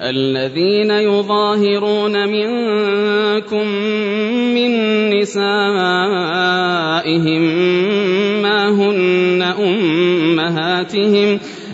الذين يظاهرون منكم من نسائهم ما هن أمهاتهم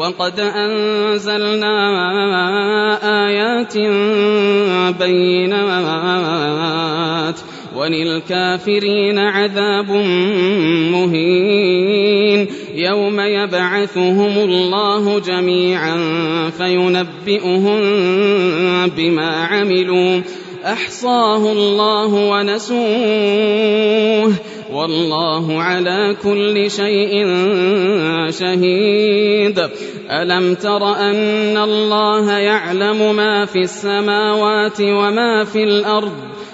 وقد أنزلنا آيات بينات وللكافرين عذاب مهين يوم يبعثهم الله جميعا فينبئهم بما عملوا أحصاه الله ونسوه والله على كل شيء شهيد. ألم تر أن الله يعلم ما في السماوات وما في الأرض؟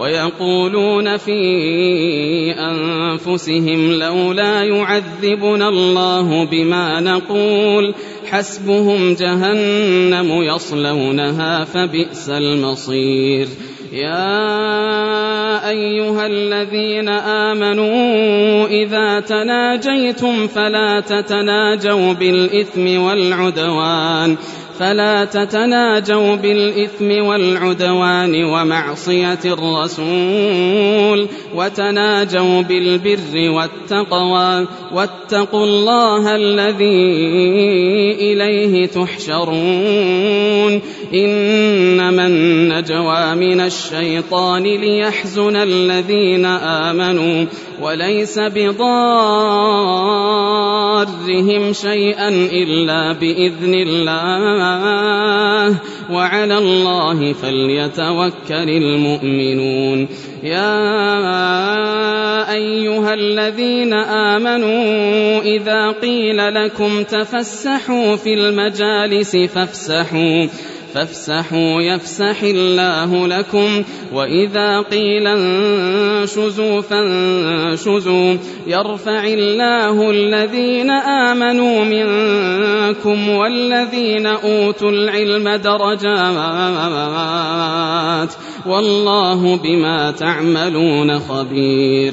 ويقولون في أنفسهم لولا يعذبنا الله بما نقول حسبهم جهنم يصلونها فبئس المصير. يا أيها الذين آمنوا إذا تناجيتم فلا تتناجوا بالإثم والعدوان. فلا تتناجوا بالإثم والعدوان ومعصية الرسول وتناجوا بالبر والتقوى واتقوا الله الذي إليه تحشرون إنما النجوى من الشيطان ليحزن الذين آمنوا وليس بضارهم شيئا إلا بإذن الله. وعلى الله فليتوكل المؤمنون. يا أيها الذين آمنوا إذا قيل لكم تفسحوا في المجالس فافسحوا. فافسحوا يفسح الله لكم. وإذا قيل انشزوا فانشزوا. يرفع الله الذين آمنوا منكم والذين أوتوا العلم درجات. والله بما تعملون خبير.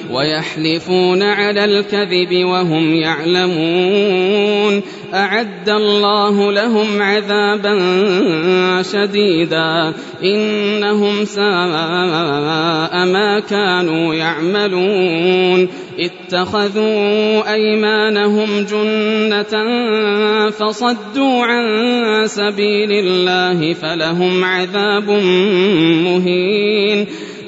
ويحلفون على الكذب وهم يعلمون. أعد الله لهم عذابا شديدا. إنهم ساء ما كانوا يعملون. اتخذوا أيمانهم جنة فصدوا عن سبيل الله فلهم عذاب مهين.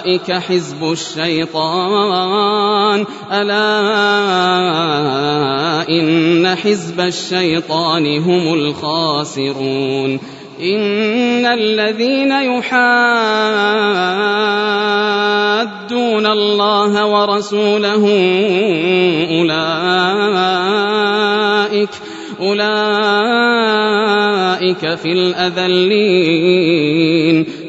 أولئك حزب الشيطان. ألا إن حزب الشيطان هم الخاسرون. إن الذين يحادون الله ورسوله أولئك أولئك في الأذلين.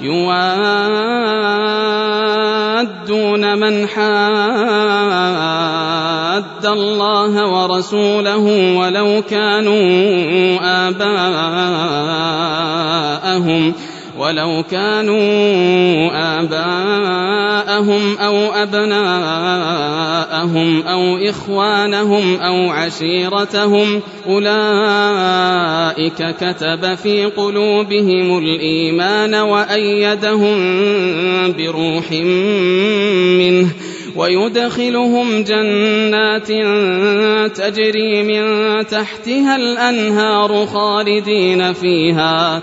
يوادون من حاد الله ورسوله ولو كانوا آباءهم ولو كانوا آباءهم أو أبناءهم أو إخوانهم أو عشيرتهم أولئك كتب في قلوبهم الإيمان وأيدهم بروح منه ويدخلهم جنات تجري من تحتها الأنهار خالدين فيها.